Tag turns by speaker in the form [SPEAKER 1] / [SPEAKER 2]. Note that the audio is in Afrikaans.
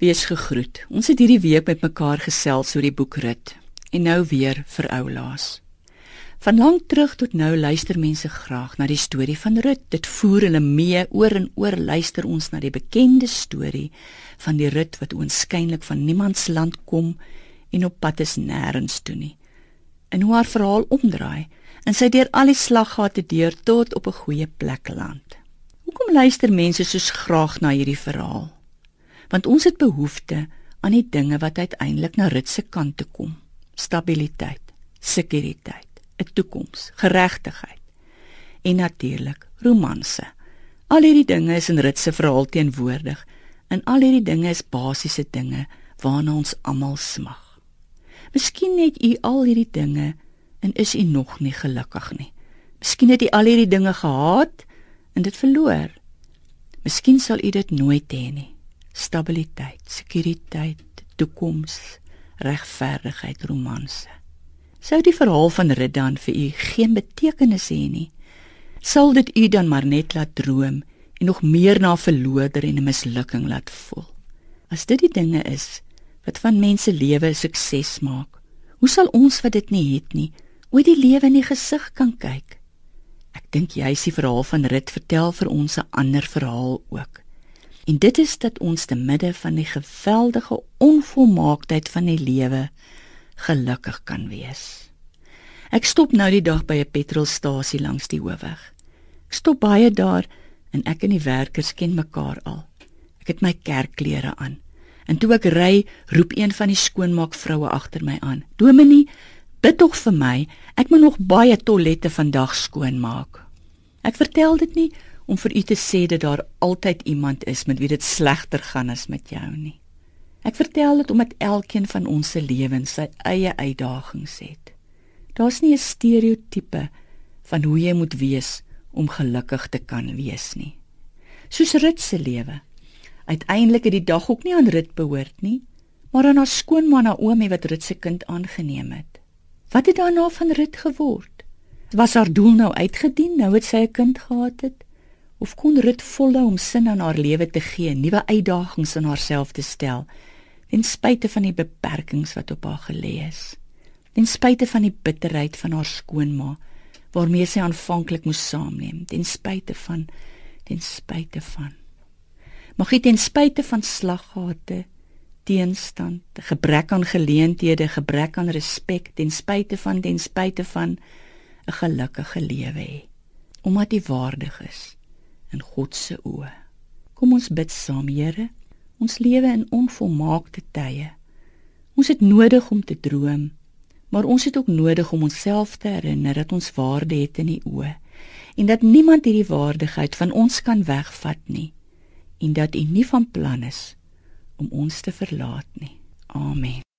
[SPEAKER 1] Wees gegroet. Ons het hierdie week met mekaar gesels oor die boek Rut en nou weer vir oulaas. Van lank terug tot nou luister mense graag na die storie van Rut. Dit voer hulle mee oor en oor luister ons na die bekende storie van die Rut wat oënskynlik van niemand se land kom en op pad is nêrens toe nie. En hoe haar verhaal omdraai en sy deur al die slaggate deur tot op 'n goeie plek land. Hoekom luister mense so graag na hierdie verhaal? Want ons het behoefte aan die dinge wat uiteindelik na Rut se kant toe kom. Stabiliteit, sekuriteit, 'n toekoms, geregtigheid en natuurlik romanse. Al hierdie dinge is in Rut se verhaal teenwoordig en al hierdie dinge is basiese dinge waarna ons almal smag. Miskien het u al hierdie dinge en is u nog nie gelukkig nie. Miskien het u al hierdie dinge gehad en dit verloor. Miskien sal u dit nooit hê nie stabiliteit, sekuriteit, toekoms, regverdigheid, romanse. Sou die verhaal van Ridan vir u geen betekenis hê nie? Sal dit u dan maar net laat droom en nog meer na verloder en 'n mislukking laat voel? As dit die dinge is wat van mense lewe sukses maak, hoe sal ons wat dit nie het nie, ooit die lewe in die gesig kan kyk? Ek dink jy is die verhaal van Rit vertel vir ons 'n ander verhaal ook. En dit is dat ons te midde van die geweldige onvolmaaktheid van die lewe gelukkig kan wees. Ek stop nou die dag by 'n petrolstasie langs die hoofweg. Ek stop baie daar en ek en die werkers ken mekaar al. Ek het my kerkklere aan. En toe ek ry, roep een van die skoonmaakvroue agter my aan: "Dominee, bid tog vir my. Ek moet nog baie toilette vandag skoonmaak." Ek vertel dit nie om vir u te sê dat daar altyd iemand is met wie dit slegter gaan as met jou nie. Ek vertel dit omdat elkeen van ons se lewens sy eie uitdagings het. Daar's nie 'n stereotipe van hoe jy moet wees om gelukkig te kan wees nie. Soos Rut se lewe. Uiteindelik het die dag ook nie aan Rut behoort nie, maar aan haar skoonma Naomi wat Rut se kind aangeneem het. Wat het daarna van Rut geword? Was haar doel nou uitgedien nou het sy 'n kind gehad het? Of kon Rut volhou om sin aan haar lewe te gee, nuwe uitdagings aan haarself te stel, ten spyte van die beperkings wat op haar gelê is. Ten spyte van die bitterheid van haar skoonma, waarmee sy aanvanklik moes saamneem, ten spyte van ten spyte van Mag dit ten spyte van slaggate, teenstand, gebrek aan geleenthede, gebrek aan respek, ten spyte van ten spyte van 'n gelukkige lewe hê, omdat hy waardig is in God se oë. Kom ons bid saam, Here. Ons lewe in onvolmaakte tye. Ons het nodig om te droom, maar ons het ook nodig om onsself te herinner dat ons waarde het in U oë en dat niemand hierdie waardigheid van ons kan wegvat nie en dat U nie van plan is om ons te verlaat nie. Amen.